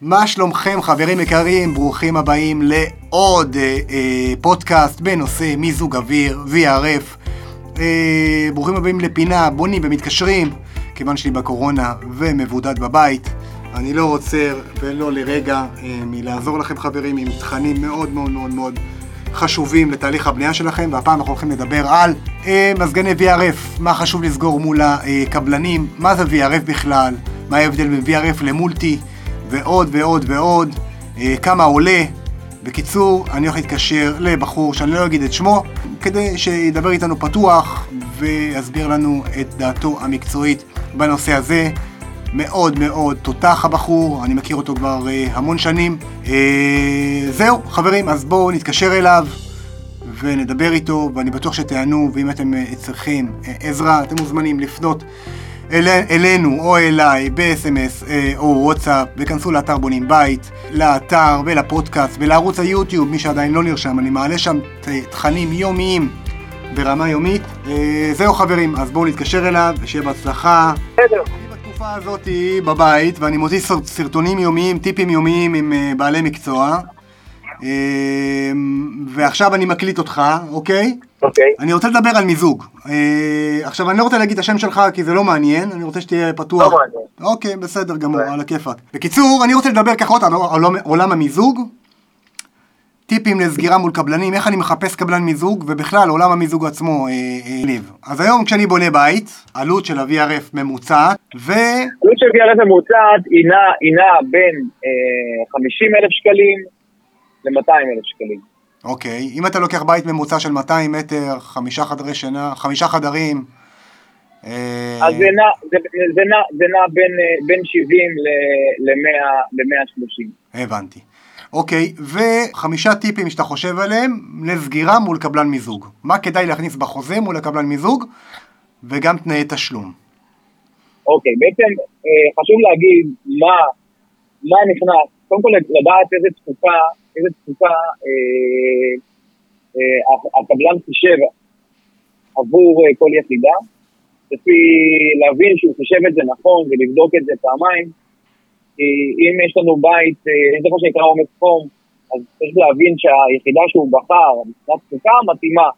מה שלומכם חברים יקרים? ברוכים הבאים לעוד אה, אה, פודקאסט בנושא מיזוג אוויר, VRF. אה, ברוכים הבאים לפינה בונים ומתקשרים, כיוון שאני בקורונה ומבודד בבית. אני לא עוצר ולא לרגע אה, מלעזור לכם חברים עם תכנים מאוד מאוד מאוד מאוד חשובים לתהליך הבנייה שלכם, והפעם אנחנו הולכים לדבר על אה, מזגני VRF, מה חשוב לסגור מול הקבלנים, מה זה VRF בכלל, מה ההבדל בין VRF למולטי. ועוד ועוד ועוד, אה, כמה עולה. בקיצור, אני הולך להתקשר לבחור שאני לא אגיד את שמו, כדי שידבר איתנו פתוח ויסביר לנו את דעתו המקצועית בנושא הזה. מאוד מאוד תותח הבחור, אני מכיר אותו כבר אה, המון שנים. אה, זהו, חברים, אז בואו נתקשר אליו ונדבר איתו, ואני בטוח שתענו, ואם אתם אה, צריכים אה, עזרה, אתם מוזמנים לפנות אל, אלינו או אליי ב-SMS אה, או וואטסאפ, וכנסו לאתר בונים בית, לאתר ולפודקאסט ולערוץ היוטיוב, מי שעדיין לא נרשם, אני מעלה שם תכנים יומיים ברמה יומית. אה, זהו חברים, אז בואו נתקשר אליו, ושיהיה בהצלחה. בסדר. בתקופה הזאת בבית, ואני מוציא סרטונים יומיים, טיפים יומיים עם אה, בעלי מקצוע. ועכשיו אני מקליט אותך, אוקיי? אוקיי. אני רוצה לדבר על מיזוג. אה, עכשיו, אני לא רוצה להגיד את השם שלך כי זה לא מעניין, אני רוצה שתהיה פתוח. לא מעניין. אוקיי, בסדר גמור, על הכיפאק. בקיצור, אני רוצה לדבר ככה על עולם- המיזוג. טיפים לסגירה מול קבלנים, איך אני מחפש קבלן מיזוג, ובכלל עולם המיזוג עצמו, אה, אה. אז היום כשאני בונה בית, עלות של ה-VRF ממוצעת, ו... עלות של VRF ממוצעת היא נעה בין אה, 50 אלף שקלים ל-200 אלף שקלים. אוקיי, אם אתה לוקח בית ממוצע של 200 מטר, חמישה חדרי שינה, חמישה חדרים, אה, אז זה נע, זה, זה נע, זה נע בין, אה, בין 70 ל-130. הבנתי. אוקיי, וחמישה טיפים שאתה חושב עליהם לסגירה מול קבלן מיזוג. מה כדאי להכניס בחוזה מול הקבלן מיזוג, וגם תנאי תשלום. אוקיי, בעצם אה, חשוב להגיד מה, מה נכנס, קודם כל לדעת איזה תקופה, איזה תקופה אה, אה, הקבלן חישב עבור אה, כל יחידה, לפי להבין שהוא חישב את זה נכון ולבדוק את זה פעמיים, כי אם יש לנו בית, אה, יש דבר שנקרא עומס חום, אז צריך להבין שהיחידה שהוא בחר, מבחינת תקופה מתאימה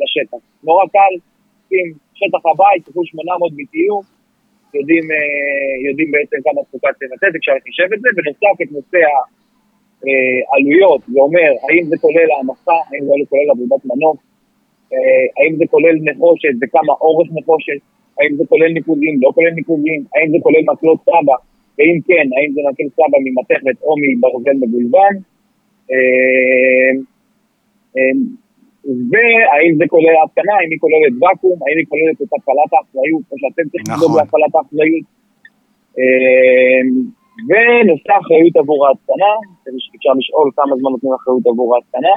לשטח. נורא קל, שים שטח הבית, כפול 800 BTU, יודעים, אה, יודעים בעצם כמה תפוקה צריך לתת, אפשר לחשב את זה, בנוסף את נושא העלויות, זה אומר, האם זה כולל העמסה, האם זה כולל עבודת מנוף, אה, האם זה כולל נחושת וכמה אורך נחושת, האם זה כולל ניקוזים, לא כולל ניקוזים, האם זה כולל מקלות סבא, ואם כן, האם זה מקל סבא ממתכת או מברזל מגולבן, אה, והאם זה כולל התקנה, האם היא כוללת ואקום, האם היא כוללת את הפעלת האחריות, או שאתם צריכים נכון. לדאוג להפעלת האחריות. ונושא האחריות עבור ההתקנה, אפשר לשאול כמה זמן נותנים אחריות עבור ההתקנה,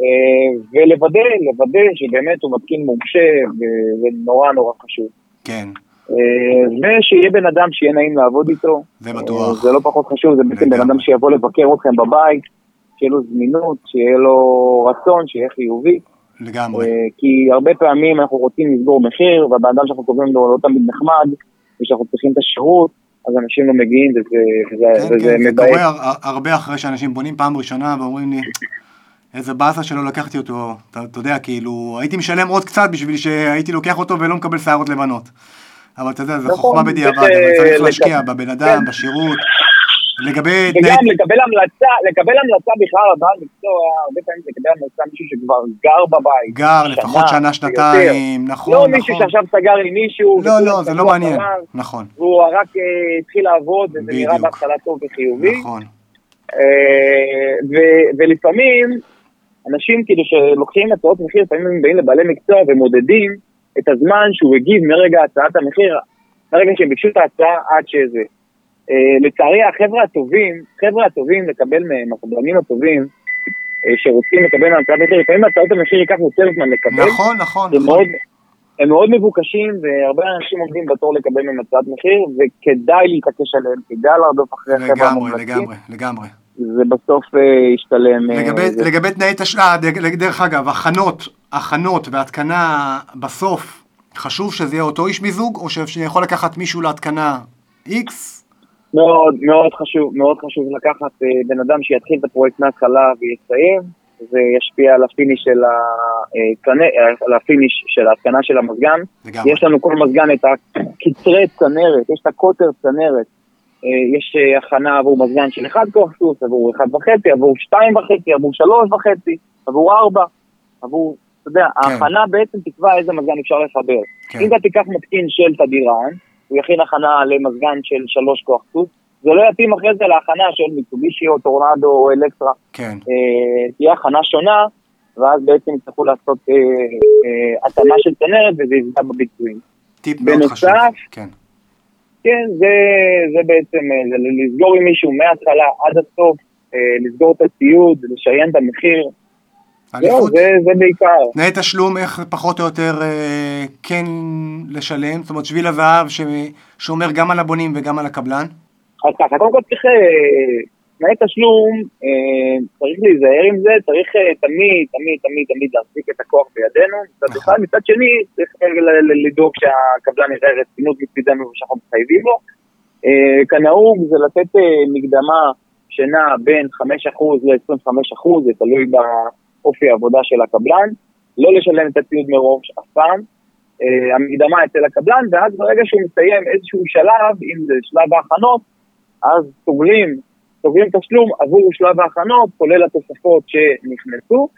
אה, ולוודא, לוודא שבאמת הוא מתקין מורשה, וזה נורא נורא חשוב. כן, אה, ושיהיה בן אדם שיהיה נעים לעבוד איתו. זה בטוח. אה, זה לא פחות חשוב, זה בעצם בן. אדם שיבוא לבקר אתכם בבית, שיהיה לו זמינות, שיהיה לו רצון, שיהיה חיובי. לגמרי. כי הרבה פעמים אנחנו רוצים לסגור מחיר, והבן אדם שאנחנו קובעים לו לא תמיד נחמד, ושאנחנו צריכים את השירות, אז אנשים לא מגיעים וזה, וזה, כן, וזה כן, זה מבאס. קורה הר- הרבה אחרי שאנשים בונים פעם ראשונה ואומרים לי, איזה באסה שלא לקחתי אותו, אתה, אתה יודע, כאילו, הייתי משלם עוד קצת בשביל שהייתי לוקח אותו ולא מקבל שערות לבנות. אבל אתה יודע, זו נכון, חוכמה בדיעבד, אבל צריך להשקיע בבן אדם, כן. בשירות. לגבי וגם תנאי... לקבל המלצה, לקבל המלצה בכלל על בעל מקצוע, הרבה פעמים לקבל המלצה מישהו שכבר גר בבית. גר לפחות שנה. שנתיים, נכון, לא נכון. מישהו שעכשיו סגר עם מישהו, לא, לא, זה לא מעניין. אחריו, נכון, והוא רק אה, התחיל לעבוד, וזה נראה בדיוק. בהתחלה טוב וחיובי. נכון. אה, ו- ולפעמים, אנשים כאילו שלוקחים הצעות מחיר, לפעמים הם באים לבעלי מקצוע ומודדים את הזמן שהוא הגיב מרגע הצעת המחיר, מרגע שהם ביקשו את ההצעה עד שזה. אה, לצערי החבר'ה הטובים, חבר'ה הטובים לקבל מהם, הקבלנים הטובים, אה, שרוצים לקבל מהצעת מחיר, לפעמים הצעות המחיר ייקח יותר זמן לקבל. נכון, נכון, זה נכון. מאוד, הם מאוד מבוקשים, והרבה אנשים עומדים בתור לקבל מהם הצעת מחיר, וכדאי להתעקש עליהם, כדאי לרדוף אחרי החבר'ה לגמרי, המומלצים. לגמרי, לגמרי. זה בסוף אה, ישתלם. לגבי, זה- לגבי תנאי תשל"ה, דרך אגב, הכנות, הכנות והתקנה בסוף, חשוב שזה יהיה אותו איש מיזוג, או שיכול לקחת מישהו להתקנה X? מאוד מאוד חשוב, מאוד חשוב לקחת אה, בן אדם שיתחיל את הפרויקט מההתחלה ויסיים, זה ישפיע על הפיניש של, ה, אה, על הפיניש של ההתקנה של המזגן. לגמרי. יש לנו כל מזגן את הקוטרי צנרת, יש את הקוטר צנרת, אה, יש אה, הכנה עבור מזגן של 1 כוח סוס, עבור 1.5, עבור 2.5, עבור 3.5, עבור 4, עבור, אתה יודע, כן. ההכנה בעצם תקבע איזה מזגן אפשר לחבר. כן. אם אתה תיקח מתקין של תדירן, הוא יכין הכנה למזגן של 3 כוח סוס, זה לא יתאים אחרי זה להכנה של מיצובישי או טורנדו או אלקטרה. כן. אה, תהיה הכנה שונה, ואז בעצם יצטרכו לעשות אה, אה, התאמה של צנרת וזה יפגע בביצועים. טיפ מאוד חשוב. כן. כן, זה, זה בעצם, זה לסגור עם מישהו מההתחלה עד הסוף, אה, לסגור את הציוד, לשריין את המחיר, זהו, אליפות. זה, זה בעיקר. תנאי תשלום, איך פחות או יותר אה, כן לשלם? זאת אומרת, שביל הזהב ששומר גם על הבונים וגם על הקבלן? אז ככה, קודם כל צריך, אה, תנאי תשלום, אה, צריך להיזהר עם זה, צריך אה, תמיד, תמיד, תמיד, תמיד להחזיק את הכוח בידינו, מצד נכון. אחד, מצד שני, צריך ל- לדאוג שהקבלן יראה רצינות מצדנו ושאנחנו מחייבים לו. אה, כנהוג זה לתת אה, מקדמה שנעה בין 5% ל-25%, זה תלוי באופי העבודה של הקבלן, לא לשלם את הציוד מראש אף פעם. אה, המקדמה אצל הקבלן, ואז ברגע שהוא מסיים איזשהו שלב, אם זה שלב ההכנות, אז סוגרים, סוגרים תשלום עבור שלב ההכנות, כולל התוספות שנכנסו.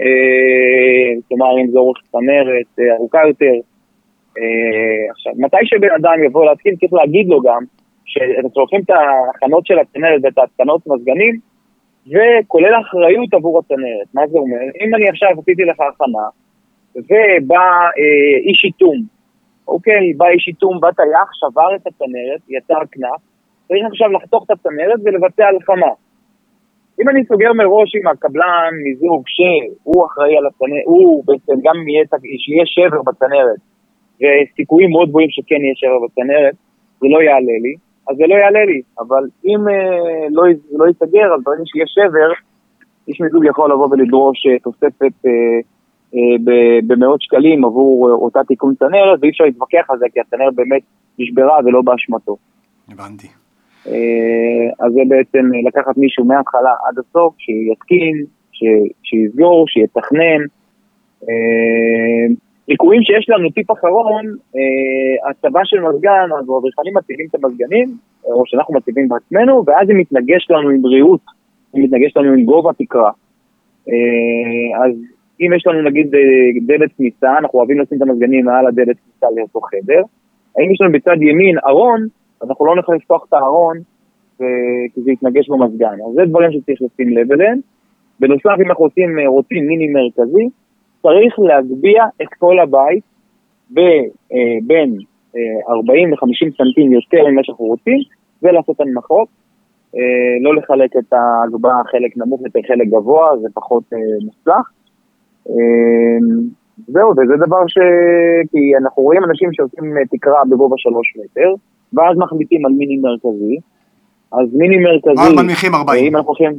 אה, כלומר, אם זה אורך צנרת אה, ארוכה יותר. עכשיו, מתי שבן אדם יבוא להתקין, צריך להגיד לו גם, שאתם צורכים את ההכנות של הצנרת ואת ההתקנות מזגנים, וכולל אחריות עבור הצנרת. מה זה אומר? אם אני עכשיו עשיתי לך הכנה, ובא אה, איש איתום, אוקיי, בא איש איתום, בא טייח, שבר את הצנרת, יצר קנס, צריך עכשיו לחתוך את הצנרת ולבצע הלחמה. אם אני סוגר מראש עם הקבלן מיזוג שהוא אחראי על הצנרת, הוא בעצם גם יהיה, שיהיה שבר בצנרת, וסיכויים מאוד גבוהים שכן יהיה שבר בצנרת, זה לא יעלה לי, אז זה לא יעלה לי. אבל אם אה, לא, לא ייסגר, אז ברגע שיהיה שבר, איש מיזוג יכול לבוא ולדרוש אה, תוספת אה, במאות שקלים עבור אותה תיקון צנרת, ואי אפשר להתווכח על זה, כי הצנרת באמת נשברה ולא באשמתו. הבנתי. אז זה בעצם לקחת מישהו מההתחלה עד הסוף, שיתקין, שיסגור, שיתכנן. ליקויים שיש לנו, טיפ אחרון, אה, הצבה של מזגן, אז האדריכלים מציבים את המזגנים, או שאנחנו מציבים בעצמנו, ואז זה מתנגש לנו עם בריאות, זה מתנגש לנו עם גובה תקרה. אה, אז אם יש לנו נגיד אה, דלת כניסה, אנחנו אוהבים לשים את המזגנים מעל הדלת כניסה לאותו חדר, האם יש לנו בצד ימין ארון, אנחנו לא נוכל לפתוח את הארון, כי זה יתנגש במזגן. אז זה דברים שצריך לשים לב אליהם. בנוסף, אם אנחנו אה, רוצים מיני מרכזי, צריך להגביה את כל הבית ב, אה, בין אה, 40 ל-50 סנטים יותר ממה שאנחנו רוצים, ולעשות הנמכות. אה, לא לחלק את ההגבהה חלק נמוך יותר חלק גבוה, זה פחות אה, מוצלח. אה, זהו, וזה דבר ש... כי אנחנו רואים אנשים שעושים אה, תקרה בגובה 3 מטר, ואז מחליטים על מיני מרכזי. אז מיני מרכזי... ואז מנמיכים 40. אם אנחנו הולכים...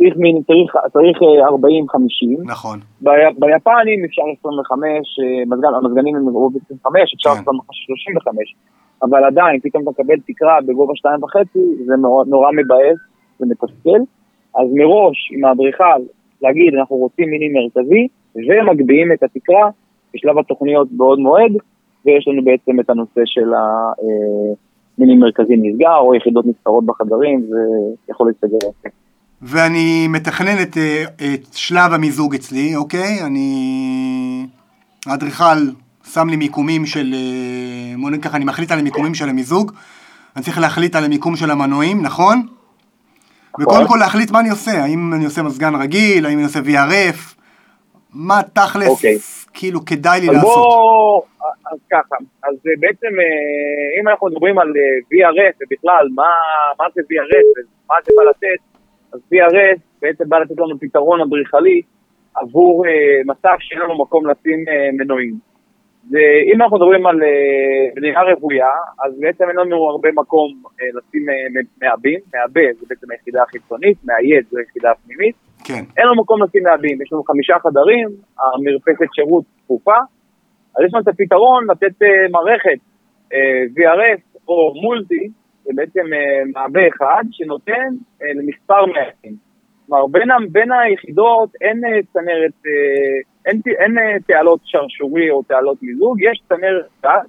צריך, מיני- צריך, צריך אה, 40-50. נכון. ב- ביפנים אפשר 25, אה, מזגן, המזגנים הם ברוב 25, אפשר כן. 35, אבל עדיין, פתאום אתה מקבל תקרה בגובה 2.5, זה נורא, נורא מבאס, זה מתסכל. אז מראש, עם האדריכל, להגיד, אנחנו רוצים מיני מרכזי, ומגביהים את התקרה בשלב התוכניות בעוד מועד, ויש לנו בעצם את הנושא של המיני מרכזי נסגר, או יחידות נסתרות בחדרים, זה יכול להסתגר. ואני מתכנן את, אה, את שלב המיזוג אצלי, אוקיי? אני... האדריכל שם לי מיקומים של... אה, בוא נגיד ככה, אני מחליט על המיקומים של המיזוג. אני צריך להחליט על המיקום של המנועים, נכון? וקודם כל להחליט מה אני עושה, האם אני עושה מזגן רגיל, האם אני עושה VRF, מה תכלס, אוקיי. כאילו כדאי לי אז לעשות. בוא, אז ככה, אז אה, בעצם אם אנחנו מדברים על VRF ובכלל, מה, מה זה VRF ומה זה בא לתת, אז VRF בעצם בא לתת לנו פתרון אדריכלי עבור אה, מצב שאין לנו מקום לשים אה, מנועים. ואם אנחנו מדברים על אה, בנייה רוויה, אז בעצם אין לנו הרבה מקום אה, לשים אה, מעבים, מעבה זה בעצם היחידה החיצונית, מאייד זו היחידה הפנימית. כן, אין לנו מקום לשים מעבים, יש לנו חמישה חדרים, המרפסת שירות צפופה, אז יש לנו את הפתרון לתת מערכת VRF או מולטי, זה בעצם אה, מעבה אחד שנותן אה, למספר מעטים. כלומר, בין, בין היחידות אין אה, צנרת, אה, אין, אין אה, תעלות שרשורי או תעלות מיזוג, יש צנרת אחת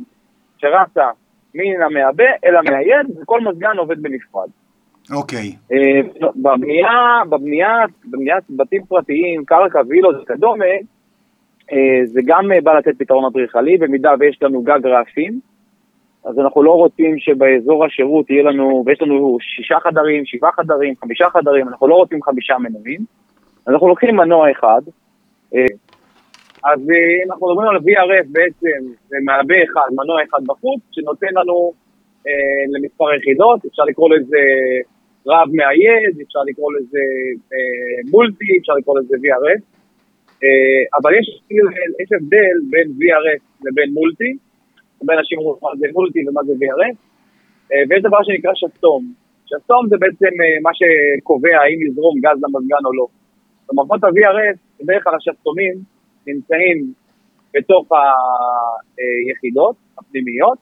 שרצה מן המעבה אל המאייד, וכל מזגן עובד בנפרד. אוקיי. אה, בבנייה, בבנייה, בבניית בתים פרטיים, קרקע, וילות וכדומה, אה, זה גם אה, בא לתת פתרון אדריכלי, במידה ויש לנו גג רעפים, אז אנחנו לא רוצים שבאזור השירות יהיה לנו, ויש לנו שישה חדרים, שבעה חדרים, חמישה חדרים, אנחנו לא רוצים חמישה מנועים, אז אנחנו לוקחים מנוע אחד, אה, אז אה, אנחנו מדברים על VRF בעצם, זה מעבה אחד, מנוע אחד בחוץ, שנותן לנו אה, למספר יחידות, אפשר לקרוא לזה רב מאייד, אפשר לקרוא לזה אה, מולטי, אפשר לקרוא לזה VRF, אה, אבל יש, יש הבדל בין VRF לבין מולטי, הרבה אנשים אומרים מה זה מולטי ומה זה VRF, אה, ויש דבר שנקרא שסתום. שסתום זה בעצם אה, מה שקובע האם יזרום גז למזגן או לא. במערכות ה-VRF, בדרך כלל השסתומים נמצאים בתוך היחידות הפנימיות,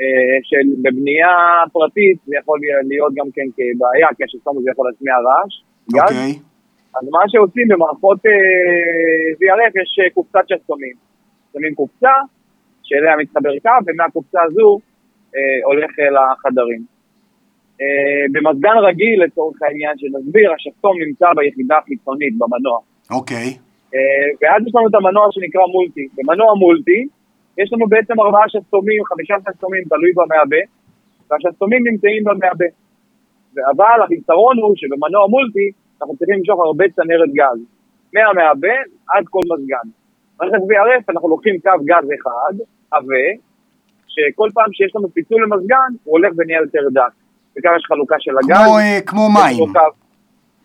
אה, שבבנייה פרטית זה יכול להיות גם כן כבעיה, כי השסתום הזה יכול להשמיע רעש, גז. אוקיי. אז מה שעושים במערכות VRF יש קופסת שסתומים. שמים קופסה, שאליה מתחבר קו, ומהקופסה הזו אה, הולך אל החדרים. אה, במזגן רגיל, לצורך העניין שנסביר, השסתום נמצא ביחידה החיצונית, במנוע. אוקיי. אה, ואז יש לנו את המנוע שנקרא מולטי. במנוע מולטי, יש לנו בעצם ארבעה שסתומים, חמישה שסתומים, תלוי במעבה, והשסתומים נמצאים במעבה. אבל הפתרון הוא שבמנוע מולטי, אנחנו צריכים למשוך הרבה צנרת גז. מהמעבה עד כל מזגן. במערכת VRF אנחנו לוקחים קו גז אחד, עבה, שכל פעם שיש לנו פיצול למזגן, הוא הולך ונהיה יותר דק. וכאן יש חלוקה של הגז. כמו, אה, כמו מים. לו קו-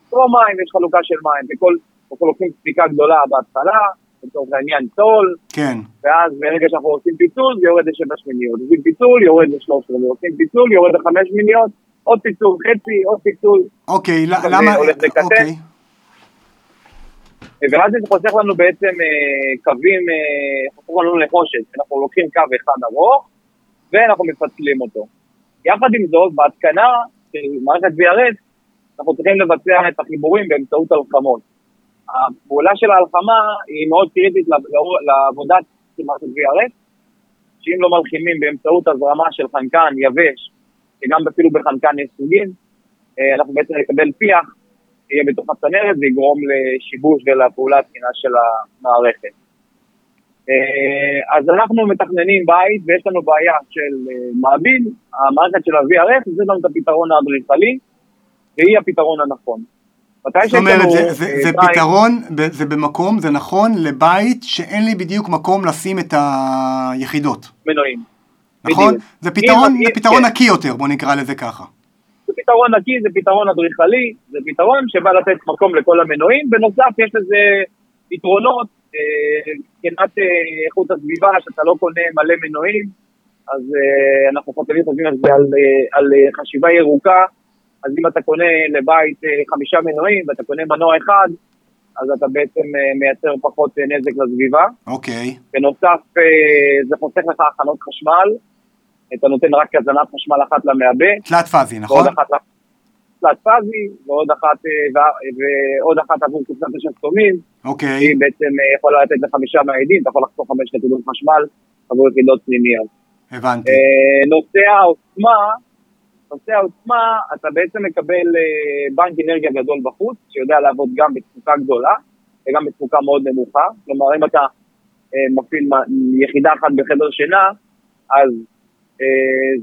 כמו מים, יש חלוקה של מים. וכל, אנחנו לוקחים ספיקה גדולה בהתחלה, לצורך העניין צול, כן. ואז ברגע שאנחנו עושים פיצול, זה יורד לשבע שמיניות. עושים פיצול, יורד לשלוש עשרה. עושים פיצול, יורד לחמש שמיניות. עוד פיצול חצי, עוד פיצול. אוקיי, למה... הולך לקטן. אוקיי. ואז זה חוסך לנו בעצם אה, קווים, אה, חוסך לנו נחושת. אנחנו לוקחים קו אחד ארוך, ואנחנו מפצלים אותו. יחד עם זאת, בהתקנה של מערכת VRS, אנחנו צריכים לבצע את החיבורים באמצעות הלחמות. הפעולה של ההלחמה היא מאוד קריטית לעב- לעבודת מערכת VRS, שאם לא מלחימים באמצעות הזרמה של חנקן יבש, שגם אפילו בחנקן יש סוגים, אה, אנחנו בעצם נקבל פיח, יהיה בתוך הצנרת ויגרום לשיבוש ולפעולה התקינה של המערכת. אה, אז אנחנו מתכננים בית ויש לנו בעיה של אה, מעביד, המערכת של ה-VRF זה לנו את הפתרון האדריכלי והיא הפתרון הנכון. זאת אומרת, לנו, זה- זה אה, זה פתרון, זה במקום, זה נכון לבית שאין לי בדיוק מקום לשים את היחידות. מנועים. נכון? בדיוק. זה פתרון, אם- זה פתרון כן. נקי יותר, בוא נקרא לזה ככה. פתרון נקי, זה פתרון אדריכלי, זה פתרון שבא לתת מקום לכל המנועים, בנוסף יש לזה יתרונות, אה, מבחינת אה, איכות הסביבה, שאתה לא קונה מלא מנועים, אז אה, אנחנו חושבים חושבים על זה על, אה, על אה, חשיבה ירוקה, אז אם אתה קונה לבית אה, חמישה מנועים ואתה קונה מנוע אחד, אז אתה בעצם אה, מייצר פחות אה, נזק לסביבה. אוקיי. בנוסף, אה, זה חוסך לך הכנות חשמל, אתה נותן רק הזנת חשמל אחת למעבה, תלת פאזי, נכון? אחת תלת פאזי, ועוד אחת, אה, ועוד אחת עבור קופסת השסתומים, אוקיי. שהיא בעצם אה, יכולה לתת לחמישה מעידים, אתה יכול לחסוך חמש נקודות חשמל עבור יחידות פנימיות. הבנתי. אה, נושא העוצמה, נושא העוצמה, אתה בעצם מקבל בנק אנרגיה גדול בחוץ, שיודע לעבוד גם בתפוקה גדולה וגם בתפוקה מאוד נמוכה. כלומר, אם אתה מפעיל יחידה אחת בחדר שינה, אז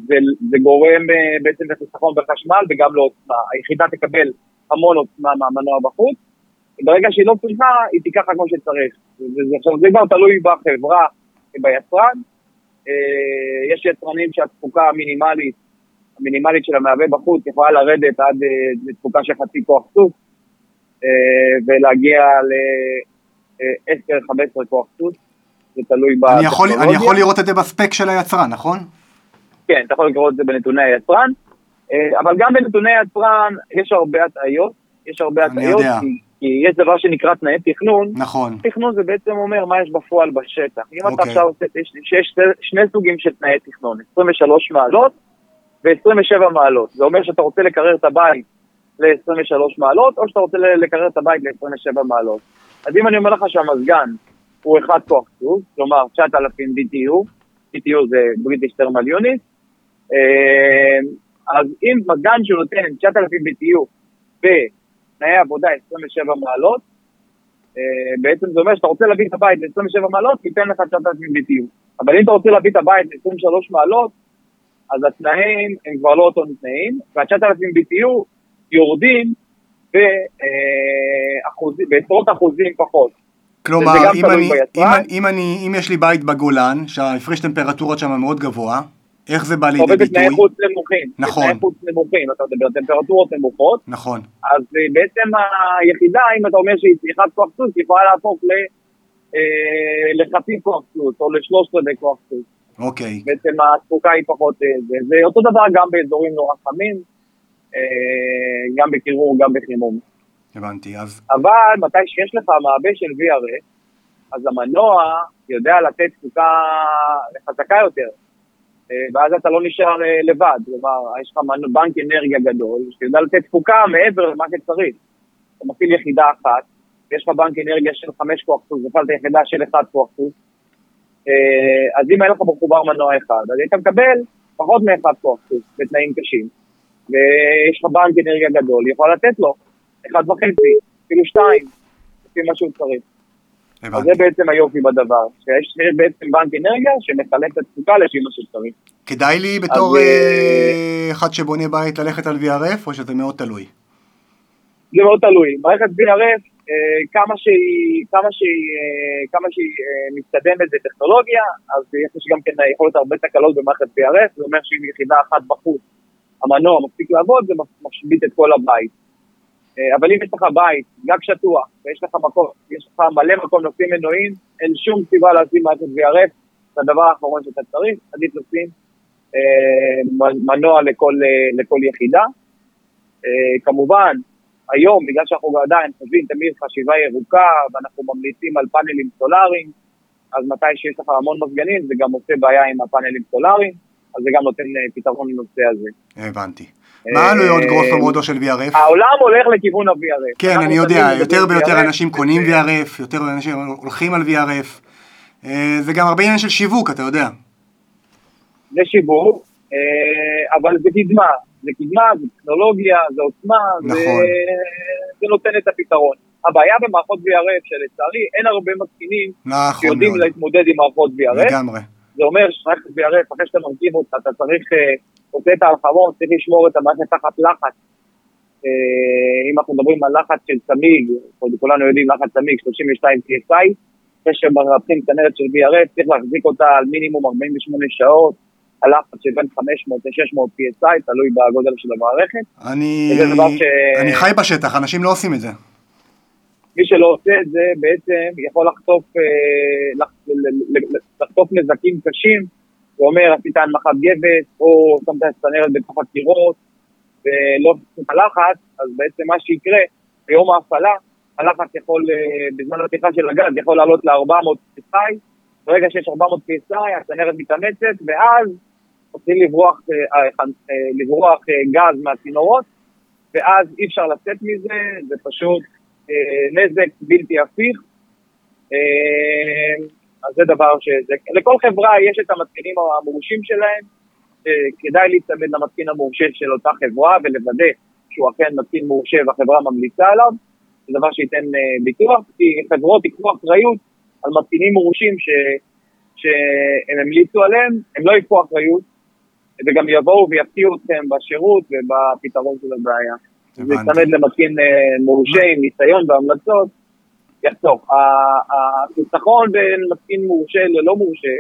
זה, זה גורם אה, בעצם לחיסכון בחשמל וגם לעוצמה. היחידה תקבל המון עוצמה מהמנוע בחוץ, וברגע שהיא לא צריכה, היא תיקח כמו שצריך. עכשיו, זה כבר תלוי בחברה וביצרן. אה, יש יצרנים שהתפוקה המינימלית, המינימלית של המעבה בחוץ יכולה לרדת עד אה, לתפוקה של חצי כוח סוס, אה, ולהגיע ל-10-15 כוח סוס, זה תלוי בטכנולוגיה. אני יכול לראות את זה בספק של היצרן, נכון? כן, אתה יכול לקרוא את זה בנתוני היצרן, אה, אבל גם בנתוני היצרן יש הרבה הטעיות, יש הרבה הטעיות. כי, כי יש דבר שנקרא תנאי תכנון, נכון. תכנון זה בעצם אומר מה יש בפועל בשטח. אם אתה אוקיי. עכשיו עושה, יש, יש שני, סוגים של תנאי תכנון, 23 מעלות ב-27 מעלות. זה אומר שאתה רוצה לקרר את הבית ל-23 מעלות, או שאתה רוצה לקרר את הבית ל-27 מעלות. אז אם אני אומר לך שהמזגן הוא אחד כוח סוס, כלומר 9,000 BTU, BTU זה בריטיש תרמל יוניט, אז אם מזגן שהוא נותן 9,000 BTU בתנאי עבודה 27 מעלות, אה, בעצם זה אומר שאתה רוצה להביא את הבית ל-27 מעלות, תיתן לך 9,000 BTU. אבל אם אתה רוצה להביא את הבית ל-23 מעלות, אז התנאים הם כבר לא אותו תנאים, וה-9,000 BTU יורדים אה, בעשרות אחוזים פחות. כלומר, אם, אני, אם, אם, אני, אם יש לי בית בגולן, שההפרש טמפרטורות שם מאוד גבוה, איך זה בא לידי ביטוי? עובד בתנאי חוץ נמוכים. נכון. בתנאי חוץ נמוכים, אתה מדבר טמפרטורות נמוכות. נכון. אז אה, בעצם היחידה, אם אתה אומר שהיא צריכת כוח סוס, היא יכולה להפוך ל... אה, לחצי כוח סוס, או לשלושת רבעי כוח סוס. אוקיי. בעצם התפוקה היא פחות... אה, זה, אותו דבר גם באזורים נורא חמים, גם בקירור, גם בחימום. הבנתי, אז... אבל מתי שיש לך מעבה של VRF, אז המנוע יודע לתת תפוקה חזקה יותר. אה, ואז אתה לא נשאר אה, לבד, כלומר, יש לך בנק אנרגיה גדול, שיודע לתת תפוקה מעבר למה שצריך. אתה מפעיל יחידה אחת, יש לך בנק אנרגיה של חמש כוח סוס, הפעלת יחידה של אחד כוח סוס, אה, אז אם אין לך מחובר מנוע אחד, אז היית מקבל פחות מאחד כוח סוס בתנאים קשים, ויש לך בנק אנרגיה גדול, היא יכולה לתת לו אחד וחצי, אפילו שתיים, לפי מה שהוא צריך. אז זה בעצם היופי בדבר, שיש בעצם בנק אנרגיה שמחלק את התפוקה לפי מה שצריך. כדאי לי בתור אז, אה, אחד שבונה בית ללכת על VRF או שזה מאוד תלוי? זה מאוד תלוי. מערכת VRF, אה, כמה שהיא, כמה שהיא, אה, כמה שהיא מתקדמת בטכנולוגיה, אז יש גם כן יכול להיות הרבה תקלות במערכת VRF, זה אומר שאם יחידה אחת בחוץ, המנוע מפסיק לעבוד, זה משבית את כל הבית. אה, אבל אם יש לך בית, גג שטוח, ויש לך מקום, יש לך מלא מקום לשים מנועים, אין שום סיבה לשים מערכת VRF, זה הדבר האחרון שאתה צריך, עדיף לשים אה, מנוע לכל, אה, לכל יחידה. אה, כמובן, היום, בגלל שאנחנו עדיין חושבים תמיד חשיבה ירוקה, ואנחנו ממליצים על פאנלים סולאריים, אז מתי שיש לך המון מזגנים, זה גם עושה בעיה עם הפאנלים סולאריים, אז זה גם נותן אה, פתרון לנושא הזה. הבנתי. מה העלויות גרוסו מודו של VRF? העולם הולך לכיוון ה-VRF. כן, אני יודע, יותר ויותר אנשים קונים VRF, יותר אנשים הולכים על VRF. אה, זה גם הרבה עניין של שיווק, אתה יודע. זה שיווק, אה, אבל זה קדמה. זה קדמה, זה טכנולוגיה, זה עוצמה, נכון. זה נותן את הפתרון. הבעיה במערכות VRF, שלצערי אין הרבה מתקינים נכון שיודעים להתמודד עם מערכות VRF. לגמרי. זה אומר שרק VRF, אחרי שאתה מרכיב אותה, אתה צריך אה, עושה את ההרחבות, צריך לשמור את המערכת תחת לחץ. אה, אם אנחנו מדברים על לחץ של צמיג, כולנו יודעים לחץ צמיג 32 PSI, אחרי שמרפים צנרת של VRF, צריך להחזיק אותה על מינימום 48 שעות, על לחץ של בין 500 ל-600 PSI, תלוי בגודל של המערכת. אני... ש... אני חי בשטח, אנשים לא עושים את זה. מי שלא עושה את זה בעצם יכול לחטוף, אה, לחטוף נזקים קשים זה אומר, עשית הנמכת גבס, או שמת את הצנרת בתוך הקירות, ולא עשית לחץ, אז בעצם מה שיקרה, ביום ההפעלה, הלחץ יכול, אה, בזמן הפתיחה של הגז, יכול לעלות ל-400 PSI, ברגע שיש 400 PSI, הצנרת מתאמצת, ואז מתחיל לברוח, אה, לברוח גז מהצינורות, ואז אי אפשר לצאת מזה, זה פשוט נזק בלתי הפיך. אז זה דבר ש... לכל חברה יש את המתקינים המורשים שלהם, כדאי להצטמד למתקין המורשה של אותה חברה ולוודא שהוא אכן מתקין מורשה והחברה ממליצה עליו, זה דבר שייתן אה, ביטוח, כי חברות ייקחו אחריות על מתקינים מורשים ש... שהם המליצו עליהם, הם לא ייקחו אחריות, וגם יבואו ויפתיעו אתכם בשירות ובפתרון של הבעיה. יצטמד למתקין אה, מורשה עם ניסיון והמלצות, יחסוך. החיסכון בין מתקין מורשה ללא מורשה,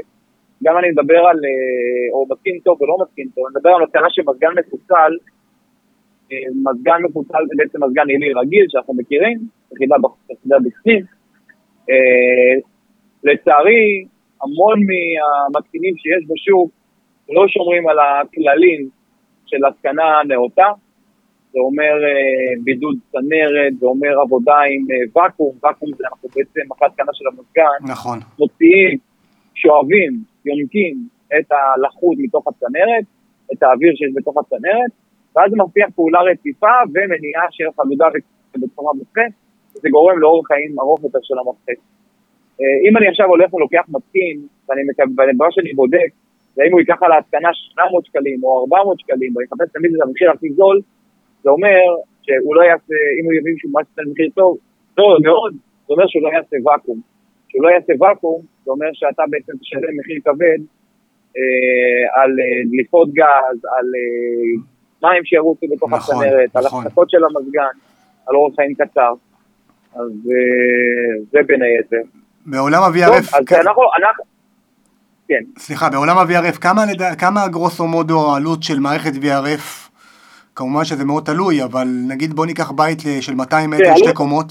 גם אני מדבר על, אה, או מתקין טוב ולא מתקין טוב, אני מדבר על הטענה שמזגן מפוצל, אה, מזגן מפוצל זה בעצם מזגן עילי רגיל שאנחנו מכירים, יחידה בפנים. לצערי, המון מהמתקינים שיש בשוק לא שומרים על הכללים של התקנה נאותה, זה אומר אה, בידוד צנרת, זה אומר עבודה עם אה, ואקום, ואקום זה אנחנו בעצם אחת התקנה של המזגן. נכון. מוציאים, שואבים, יונקים את הלחות מתוך הצנרת, את האוויר שיש בתוך הצנרת, ואז זה מבטיח פעולה רציפה ומניעה של חלודה בצורה מופחת, וזה גורם לאורך חיים ארוך יותר של המפחת. אם אני עכשיו הולך ולוקח מתקין, ואני מקווה, שאני בודק, ואם הוא ייקח על ההתקנה 800 שקלים או 400 שקלים, או יחפש תמיד את המחיר הכי זול, זה אומר שהוא לא יעשה, אם הוא יבין שהוא משהו מחיר טוב, טוב מאוד, זה אומר שהוא לא יעשה ואקום. כשהוא לא יעשה ואקום, זה אומר שאתה בעצם תשלם מחיר כבד אה, על אה, דליפות גז, על אה, מים שירוצו בתוך נכון, הצנרת, נכון. על הפסקות של המזגן, על אורח חיים קצר. אז אה, זה בין היתר. בעולם ה-VRF... טוב, אז אנחנו, אנחנו... כן. סליחה, בעולם ה-VRF, כמה, כמה גרוסו מודו העלות של מערכת VRF? כמובן שזה מאוד תלוי, אבל נגיד בוא ניקח בית של 200 מטר, שתי קומות,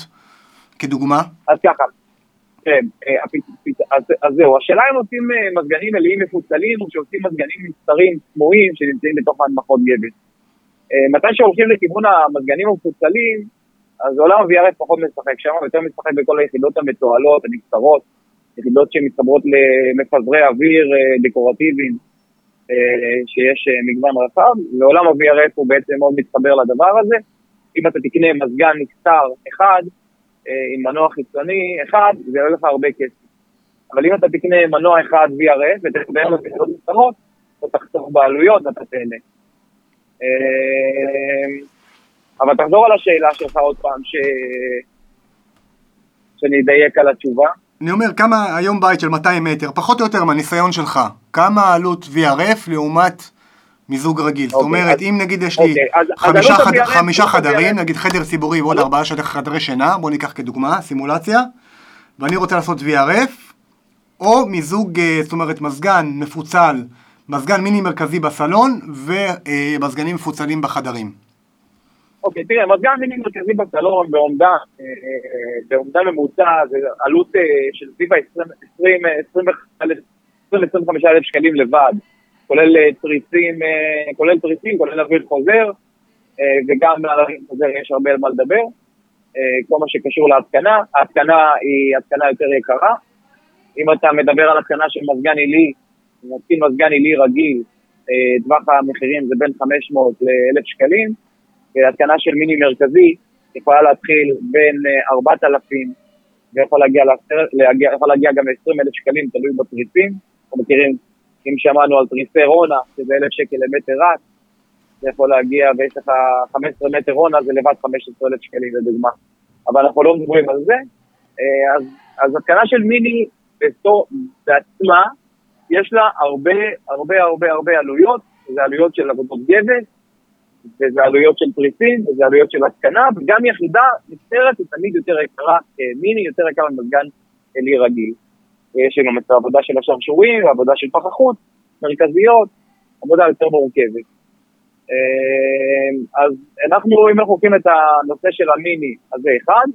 כדוגמה. אז ככה, כן, אה, אז, זהו, השאלה אם עושים אה, מזגנים מלאים מפוצלים, או שעושים מזגנים מסתרים סמויים שנמצאים בתוך הנמכות גבס. אה, מתי שהולכים לכיוון המזגנים המפוצלים, אז עולם ה-VRF פחות משחק, שם יותר משחק בכל היחידות המתועלות, הנפטרות, יחידות שמתחברות למפזרי אוויר דקורטיביים, שיש מגוון רחב, ועולם ה-VRF הוא בעצם מאוד מתחבר לדבר הזה. אם אתה תקנה מזגן נסתר אחד, עם מנוע חיצוני אחד, זה יעלה לך הרבה כסף. אבל אם אתה תקנה מנוע אחד VRF ותקבל לו תקנות קטנות, אתה תחסוך בעלויות ואתה תהנה. אבל תחזור על השאלה שלך עוד פעם, ש... שאני אדייק על התשובה. אני אומר, כמה היום בית של 200 מטר, פחות או יותר מהניסיון שלך, כמה עלות VRF לעומת מיזוג רגיל. זאת אוקיי, אומרת, אם נגיד יש לי אוקיי, חמישה חדרים, נגיד חדר ציבורי ועוד ארבעה חדרי שינה, בוא ניקח כדוגמה, סימולציה, ואני רוצה לעשות VRF, או מיזוג, אה, זאת אומרת, מזגן מפוצל, מזגן מיני מרכזי בסלון, ומזגנים מפוצלים בחדרים. אוקיי, תראה, מזגן מיני מרכזי בסלון באומדן, אה, אה, באומדן ממוצע, זה עלות של סביב ה-20-25 אלף שקלים לבד. כולל אה, תריסים, אה, כולל תריסים, כולל אוויר חוזר, אה, וגם על אוויר חוזר יש הרבה על מה לדבר. כל מה שקשור להתקנה, ההתקנה היא התקנה יותר יקרה. אם אתה מדבר על התקנה של מזגן עילי, מזגן עילי רגיל, טווח המחירים זה בין 500 ל-1,000 שקלים, התקנה של מיני מרכזי יכולה להתחיל בין 4,000 ויכול להגיע, להגיע, להגיע גם ל-20,000 שקלים, תלוי בתריסים. אנחנו מכירים אם שמענו על תריסי רונה, שזה אלף שקל למטר רק, זה יכול להגיע, ויש לך 15 מטר רונה, זה לבד 15 אלף שקלים לדוגמה. אבל אנחנו לא מדברים על זה. אה, אז, אז התקנה של מיני בעצמה, יש לה הרבה הרבה הרבה הרבה עלויות, זה עלויות של עבודות גבס, וזה עלויות של פריסים, וזה עלויות של התקנה, וגם יחידה נפטרת היא תמיד יותר יקרה, אה, מיני יותר יקר ממזגן אלי רגיל. יש לנו את העבודה של השרשורים, העבודה של פחחות, מרכזיות, עבודה יותר מורכבת. אה, אז אנחנו, אם אנחנו לוקחים את הנושא של המיני, אז זה אחד.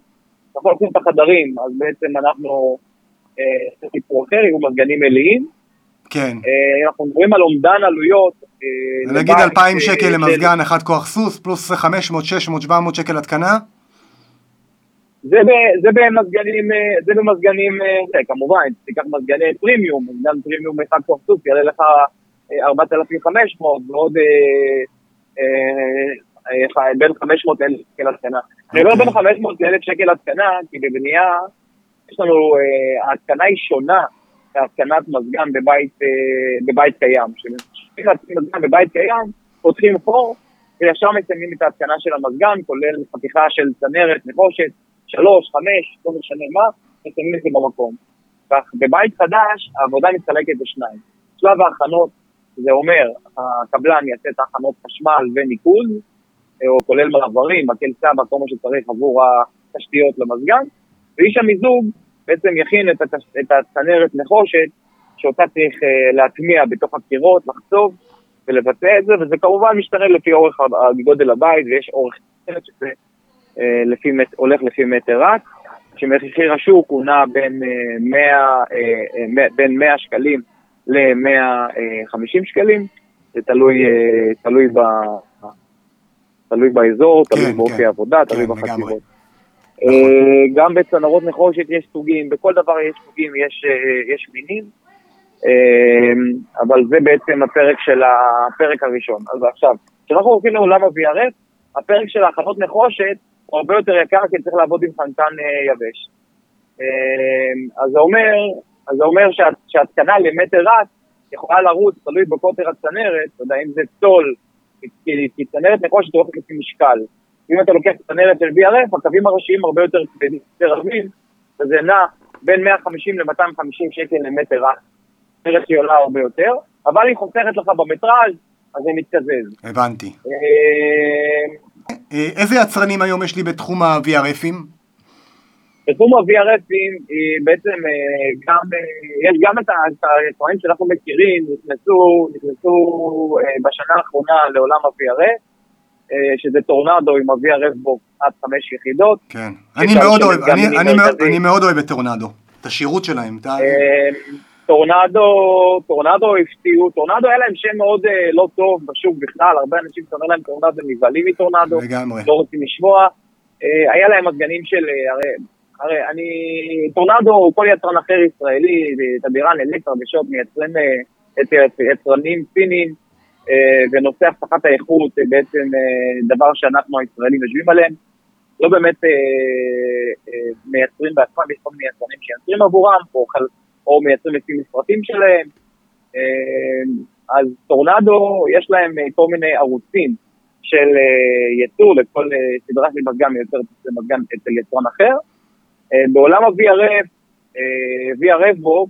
אנחנו לוקחים את החדרים, אז בעצם אנחנו, אה, סיפור אחר, יהיו מזגנים מלאים. כן. אה, אנחנו מדברים על אומדן עלויות. נגיד 2,000 שקל למזגן אחד כוח סוס, פלוס 500, 600, 700 שקל התקנה? זה, ב, זה במזגנים, אה, זה במזגנים, אה, זה, כמובן, תיקח מזגני פרימיום, מזגן פרימיום אחד כוח סוס, יעלה לך 4,500 אה, ועוד אה, אה, בין 500 אלף שקל התקנה. אני אומר בין 500 לאלף שקל התקנה, כי בבנייה יש לנו, ההתקנה היא שונה מהתקנת מזגן בבית, בבית קיים. כשצריך להתקין מזגן בבית קיים, פותחים חור וישר מסיימים את ההתקנה של המזגן, כולל חתיכה של צנרת, נחושת. שלוש, חמש, לא משנה מה, מסיימים את זה במקום. בבית חדש העבודה מתחלקת בשניים. שלב ההכנות, זה אומר, הקבלן יעשה את ההכנות חשמל וניקוז, או כולל מעברים, מקל סבא, כל מה שצריך עבור התשתיות למזגן, ואיש המיזוג בעצם יכין את, התש... את הצנרת נחושת, שאותה צריך uh, להטמיע בתוך הקירות, לחצוב ולבצע את זה, וזה כמובן משתנה לפי אורך גודל הבית, ויש אורך שזה אה, לפי, הולך לפי מטר רק, שמחיר השוק הוא נע בין 100, אה, אה, בין 100 שקלים ל-150 שקלים, זה תלוי, תלוי, ב, תלוי באזור, תלוי כן, באופי כן, העבודה, כן, תלוי בחטיבות. גם בצנרות נחושת יש סוגים, בכל דבר יש סוגים, יש, יש מינים. אבל זה בעצם הפרק של הפרק הראשון. אז עכשיו, כשאנחנו הולכים לעולם ה-VRF, הפרק של ההכנות נחושת הוא הרבה יותר יקר כי צריך לעבוד עם חנקן יבש. אז זה אומר, אז זה אומר שההתקנה למטר רץ יכולה לרוץ, תלוי בקוטר הצנרת, אתה יודע, אם זה צול, כי צנרת נחושת הולכת לפי משקל. אם אתה לוקח צנרת של BRF, הקווים הראשיים הרבה יותר רבים, וזה נע בין 150 ל-250 שקל למטר רץ. צנרת שהיא עולה הרבה יותר, אבל היא חוסכת לך במטראז' אז זה מתקזז. הבנתי. אה, אה, איזה יצרנים היום יש לי בתחום ה-VRFים? בתחום ה-VRFים היא בעצם אה, גם, יש גם את היצרנים שאנחנו מכירים, נכנסו, נכנסו בשנה האחרונה לעולם ה-VRF, שזה טורנדו עם ה-VRF בו עד חמש יחידות. כן, אני מאוד אוהב, אני, אני, מאוד, אני מאוד אוהב את טורנדו, את השירות שלהם. טורנדו, טורנדו הפתיעו, טורנדו היה להם שם מאוד אה, לא טוב בשוק בכלל, הרבה אנשים שאומר להם טורנדו נבהלים מטורנדו, לגמרי. לא רוצים לשמוע. אה, היה להם מזגנים של, אה, הרי, הרי אני, טורנדו או כל יצרן אחר ישראלי, תדיראן אלקטרה ושופ מייצרים אה, את יצרנים סינים, אה, ונושא הבטחת האיכות בעצם אה, דבר שאנחנו הישראלים יושבים עליהם. לא באמת אה, אה, מייצרים בעצמם, יש כל מיני יצרנים שיוצרים עבורם, או או מייצרים לפי מפרטים שלהם. אה, אז טורנדו, יש להם אה, כל מיני ערוצים של אה, ייצור לכל סדרה של מזגן מיוצרת מזגן אצל יצרן אחר. בעולם ה-VRF, VRF בו,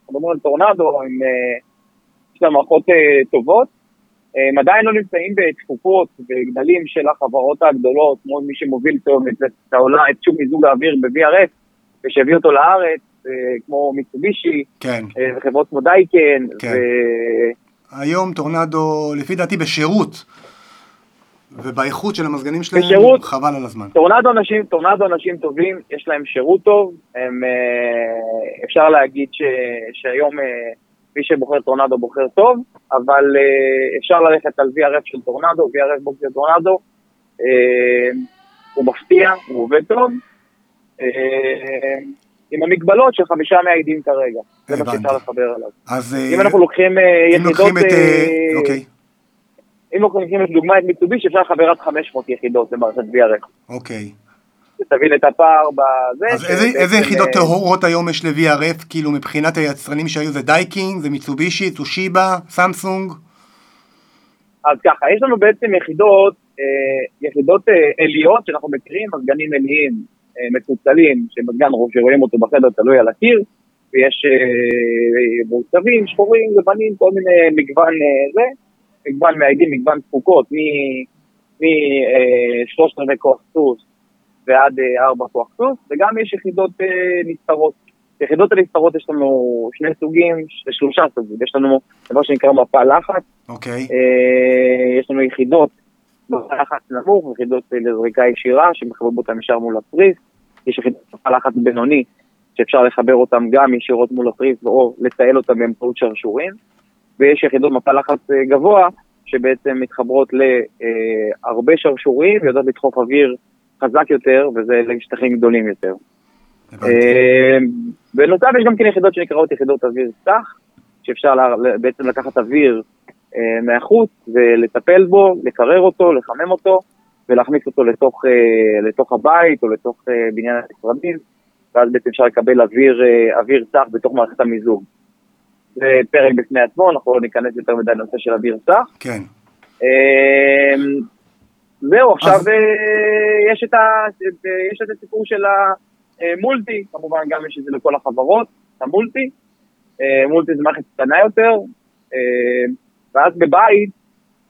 אנחנו מדברים על טורנדו, יש להם מערכות טובות, הם עדיין לא נמצאים בתפוקות וגדלים של החברות הגדולות, כמו מי שמוביל טוב את העולה, את שוק מיזוג האוויר ב-VRF, ושהביא אותו לארץ, אה, כמו מיצובישי, כן. אה, וחברות כמו דייקן. כן. ו... היום טורנדו, לפי דעתי, בשירות. ובאיכות של המזגנים שלהם, בשירות, חבל על הזמן. טורנדו אנשים, טורנדו אנשים טובים, יש להם שירות טוב, הם, אה, אפשר להגיד ש, שהיום מי שבוחר טורנדו בוחר טוב, אבל אפשר ללכת על VRF של טורנדו, VRF box של טורנדו, הוא מפתיע, הוא עובד טוב, עם המגבלות של חמישה מאיידים כרגע. זה מה שאפשר לחבר עליו. אז אם אנחנו לוקחים יחידות... אוקיי. אם אנחנו לוקחים לדוגמה את מיצובישי, אפשר לחבר עד 500 יחידות למערכת VRF. אוקיי. תבין את הפער בזה. אז איזה, איזה יחידות טהורות היום יש ל-VRF, כאילו מבחינת היצרנים שהיו זה דייקין, זה מיצובישי, טושיבה, סמסונג? אז ככה, יש לנו בעצם יחידות, יחידות עיליות שאנחנו מכירים, מזגנים עיליים, אה, מפוצלים, שמזגן שרואים אותו בחדר תלוי על הקיר, ויש אה, מוצבים, שחורים, לבנים, כל מיני מגוון אה, זה, מגוון מעידים, מגוון תפוקות, משלושת רבעי כוח סוס ועד ארבע כוח סוס, וגם יש יחידות נסתרות. יחידות הנסתרות יש לנו שני סוגים, שלושה סוגים, יש לנו דבר שנקרא מפה לחץ, אוקיי. יש לנו יחידות מפה לחץ נמוך, יחידות לזריקה ישירה שמחברות אותם ישר מול הפריס, יש יחידות מפה לחץ בינוני שאפשר לחבר אותם גם ישירות מול הפריס או לתעל אותם באמצעות שרשורים, ויש יחידות מפה לחץ אה, גבוה שבעצם מתחברות להרבה שרשורים ויודעות לדחוף אוויר חזק יותר, וזה לשטחים גדולים יותר. אה, בנוסף יש גם כן יחידות שנקראות יחידות אוויר סך, שאפשר בעצם לקחת אוויר אה, מהחוץ ולטפל בו, לקרר אותו, לחמם אותו ולהכניס אותו לתוך, אה, לתוך הבית או לתוך בניין המשרדים ואז בעצם אפשר לקבל אוויר, אוויר צח בתוך מערכת המיזוג. זה פרק בפני עצמו, אנחנו לא ניכנס יותר מדי לנושא של אוויר צח. כן. זהו, עכשיו אז... יש, את ה, יש את הסיפור של המולטי, כמובן גם יש את זה לכל החברות, המולטי. מולטי זה מערכת קטנה יותר, ואז בבית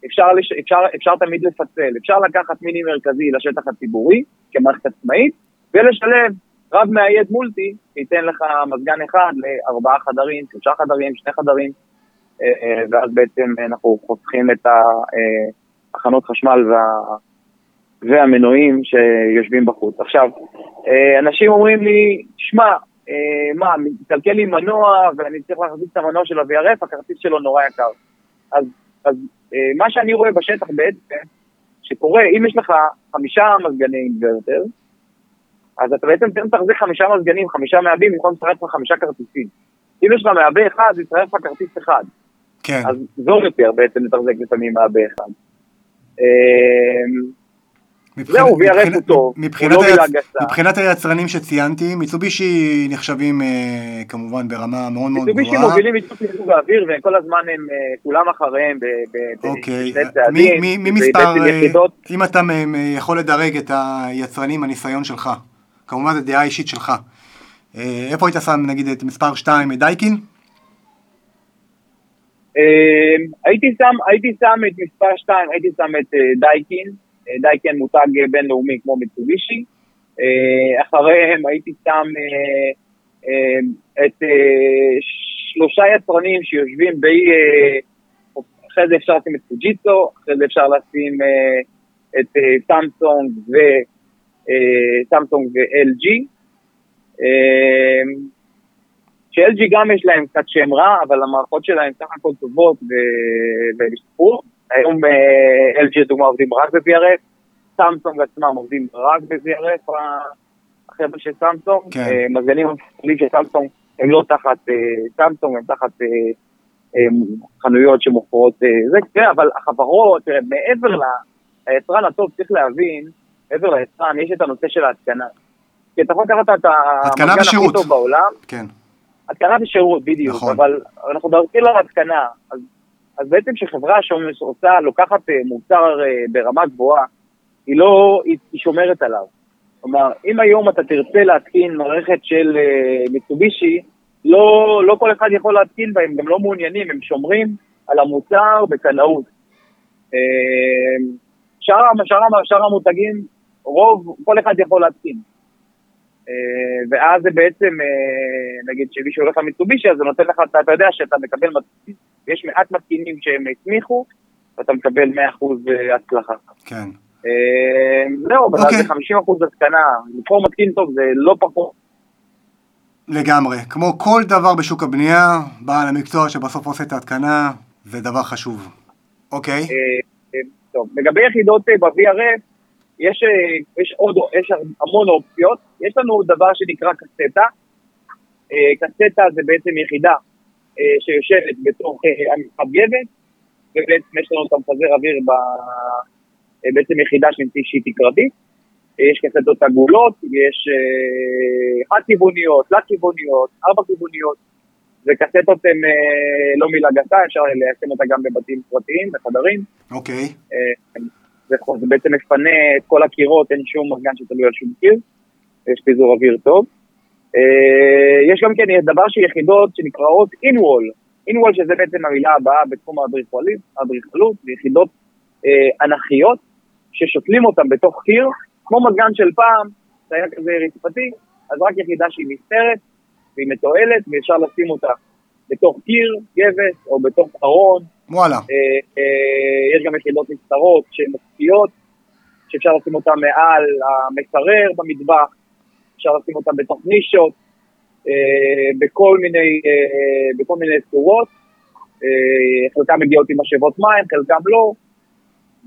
אפשר, לש... אפשר, אפשר תמיד לפצל, אפשר לקחת מיני מרכזי לשטח הציבורי כמערכת עצמאית, ולשלב רב מאייד מולטי, שייתן לך מזגן אחד לארבעה חדרים, שלושה חדרים, שני חדרים, אה, אה, ואז בעצם אנחנו חוסכים את ההכנות אה, חשמל וה... והמנועים שיושבים בחוץ. עכשיו, אנשים אומרים לי, שמע, מה, מתקלקל לי מנוע ואני צריך להחזיק את המנוע של ה-VRF, הכרטיס שלו נורא יקר. אז, אז אה, מה שאני רואה בשטח בעצם, שקורה, אם יש לך חמישה מזגני אינוורטר, אז אתה בעצם צריך להחזיק חמישה מזגנים, חמישה מעבים, במקום לשחק לך חמישה כרטיסים. אם יש לך מעבה אחד, יצטרך לך כרטיס אחד. כן. אז זול יותר בעצם לתחזק לפעמים מעבה אחד. מבחינת- זהו, VRF הוא טוב, הוא לא מילה גסה. מבחינת היצרנים שציינתי, מיצובישי נחשבים אה, כמובן ברמה מאוד מאוד מיצובישי גבוהה. מובילים איתו מיזוג האוויר, והם כל הזמן הם אה, כולם אחריהם אוקיי, מספר, אה, אם אתה יכול לדרג את היצרנים, הניסיון שלך, כמובן זו דעה אישית שלך. איפה היית שם נגיד את מספר 2, את דייקין? אה, הייתי שם, הייתי שם את מספר 2, הייתי שם את אה, דייקין, אה, דייקין מותג אה, בינלאומי כמו מיצובישי. אחריהם הייתי שם אה, את שלושה יצרנים שיושבים ב... אה, אחרי זה אפשר לשים את פוג'יטו, אחרי זה אפשר לשים את סמסונג ו... סמסונג ו-LG. ש-LG גם יש להם קצת שם רע, אבל המערכות שלהם סך הכל טובות ו- והם השתפרו. היום אה, LG לדוגמה עובדים רק ב-VRF, סמסונג עצמם עובדים רק ב-VRF, החבר'ה של סמסונג. כן. אה, מזגנים המפעילים של סמסונג הם לא תחת אה, סמסונג, הם תחת חנויות שמוכרות זה, כן, אבל החברות, מעבר ל- ליצרן הטוב, צריך להבין, מעבר ליצרן, יש את הנושא של ההתקנה. כי אתה יכול לקחת את המזגן הכי. טוב בעולם, כן. התקנה ושירות, בדיוק, נכון. אבל אנחנו מדברים על התקנה, אז, אז בעצם כשחברה שעושה, לוקחת אה, מוצר אה, ברמה גבוהה, היא לא, היא, היא שומרת עליו. כלומר, אם היום אתה תרצה להתקין מערכת של אה, מיצובישי, לא, לא כל אחד יכול להתקין בה, הם גם לא מעוניינים, הם שומרים על המוצר בקנאות. שאר, שאר, שאר המותגים, רוב, כל אחד יכול להתקין. אה, ואז זה בעצם, אה, נגיד שמישהו הולך למיצובישי, אז זה נותן לך, אתה, אתה יודע שאתה מקבל יש מעט מתקינים שהם הצמיחו, ואתה מקבל 100% הצלחה. כן. אה, זהו, אבל אוקיי. זה 50% התקנה, לבחור מתקין טוב זה לא פחות. לגמרי. כמו כל דבר בשוק הבנייה, בעל המקצוע שבסוף עושה את ההתקנה, זה דבר חשוב. אוקיי? אה, אה, טוב, לגבי יחידות אה, ב-VRF, יש, אה, יש עוד, יש המון אופציות, יש לנו דבר שנקרא קסטה, אה, קסטה זה בעצם יחידה אה, שיושבת בתוך אה, המרחב גבס, ובעצם יש לנו את המפזר אוויר ב... בעצם יחידה שהיא תקרתית, אה, יש קסטות עגולות, יש חד-כיווניות, תלת-כיווניות, ארבע-כיווניות, וקסטות הן לא מילה גסה, אפשר ליישם אותה גם בבתים פרטיים, בחדרים. אוקיי. אה, זה, בעצם מפנה את כל הקירות, אין שום מזגן שתלוי על שום קיר, יש פיזור אוויר טוב. אה, יש גם כן דבר של יחידות שנקראות in-wall, in-wall שזה בעצם המילה הבאה בתחום האדריכלות, זה יחידות אה, אנכיות ששותלים אותן בתוך קיר, כמו מזגן של פעם, זה היה כזה רצפתי, אז רק יחידה שהיא נסתרת והיא מתועלת ואפשר לשים אותה בתוך קיר, גבס או בתוך ארון, וואלה. אה, אה, יש גם יחידות נסתרות שהן מפתיעות, שאפשר לשים אותן מעל המקרר במטבח, אפשר לשים אותן בתוך נישות, אה, בכל מיני, אה, בכל מיני צורות, אה, חלקם מגיעות עם משאבות מים, חלקם לא,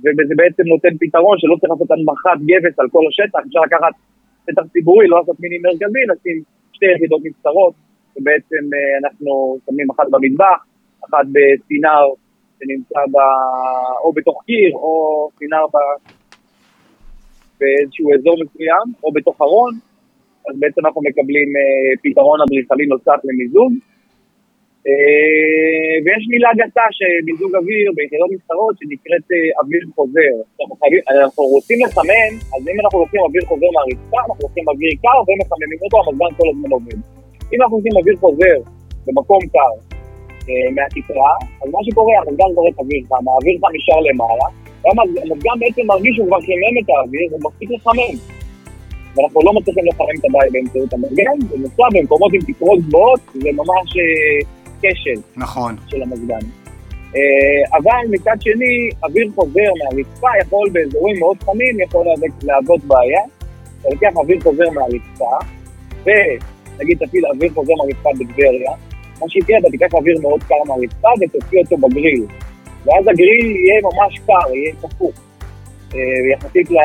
וזה בעצם נותן פתרון שלא צריך לעשות הנמכת גבס על כל השטח, אפשר לקחת שטח ציבורי, לא לעשות מיני מרכזי, לשים שתי יחידות נסתרות, ובעצם אנחנו שמים אחת במטבח, אחת בסינר שנמצא ב... או בתוך קיר, או סינר ב... באיזשהו אזור מסוים, או בתוך ארון, אז בעצם אנחנו מקבלים אה, פתרון אדריכלי נוסף למיזוג. אה, ויש מילה גסה שמיזוג אוויר ביחידות נסתרות שנקראת אה, אוויר חוזר. אנחנו, רוצים לסמן, אז אם אנחנו לוקחים אוויר חוזר מהרצפה, אנחנו לוקחים אוויר קר ומחממים אותו, המזגן כל הזמן עובד. אם אנחנו עושים אוויר חוזר במקום קר מהתקרה, אז מה שקורה, המזגן זורק אוויר חם, האוויר חם נשאר למעלה, והמזגן בעצם מרגיש שהוא כבר חימם את האוויר, הוא מפסיק לחמם. ואנחנו לא מצליחים לחמם את הבית באמצעות המזגן, בנוסף במקומות עם תקרות גבוהות, זה ממש אה, כשל נכון. של המזגן. אה, אבל מצד שני, אוויר חוזר מהרצפה יכול באזורים מאוד חמים, יכול להוות- בעיה. אתה לוקח אוויר חוזר מהרצפה, ונגיד תפעיל אוויר חוזר מהרצפה בטבריה, מה שיקרה, אתה תיקח אוויר מאוד קר מהרצפה ותוציא אותו בגריל. ואז הגריל יהיה ממש קר, יהיה קפוא. אה, יחסית, ל...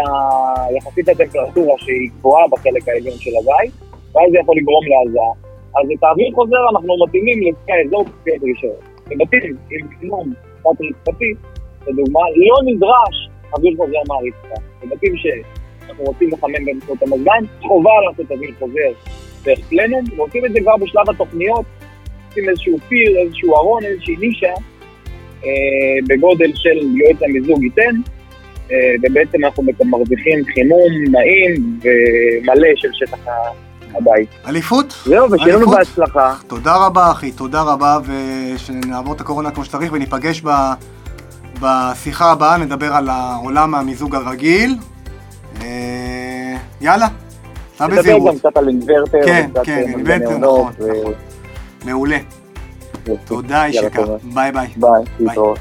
יחסית לטמפרטורה שהיא גבוהה בחלק העליון של הבית, ואז זה יכול לגרום להזעה. אז את האוויר חוזר אנחנו מתאימים לפי האזור לפי הדרישות. בבתים עם חימום תת-רצפתי, לדוגמה, לא נדרש אוויר חוזר מהרצפה. בבתים שאנחנו רוצים לחמם באמצעות המזגן, חובה לעשות אוויר חוזר דרך פלנום, ועושים את זה כבר בשלב התוכניות, עושים איזשהו פיר, איזשהו ארון, איזושהי נישה, אה, בגודל של יועץ המיזוג ייתן, ובעצם אנחנו מרוויחים חימום נעים ומלא של שטח הבית. אליפות? זהו, ושיהיה לנו בהצלחה. תודה רבה אחי, תודה רבה, ושנעבור את הקורונה כמו שצריך וניפגש ב... בשיחה הבאה, נדבר על העולם המיזוג הרגיל. אה, יאללה, סע בזהירות. נדבר גם קצת על אינוורטר. כן, כן, אינוורטר, נכון, נכון. מעולה. תודה, איש יקר. ביי ביי. ביי, להתראות.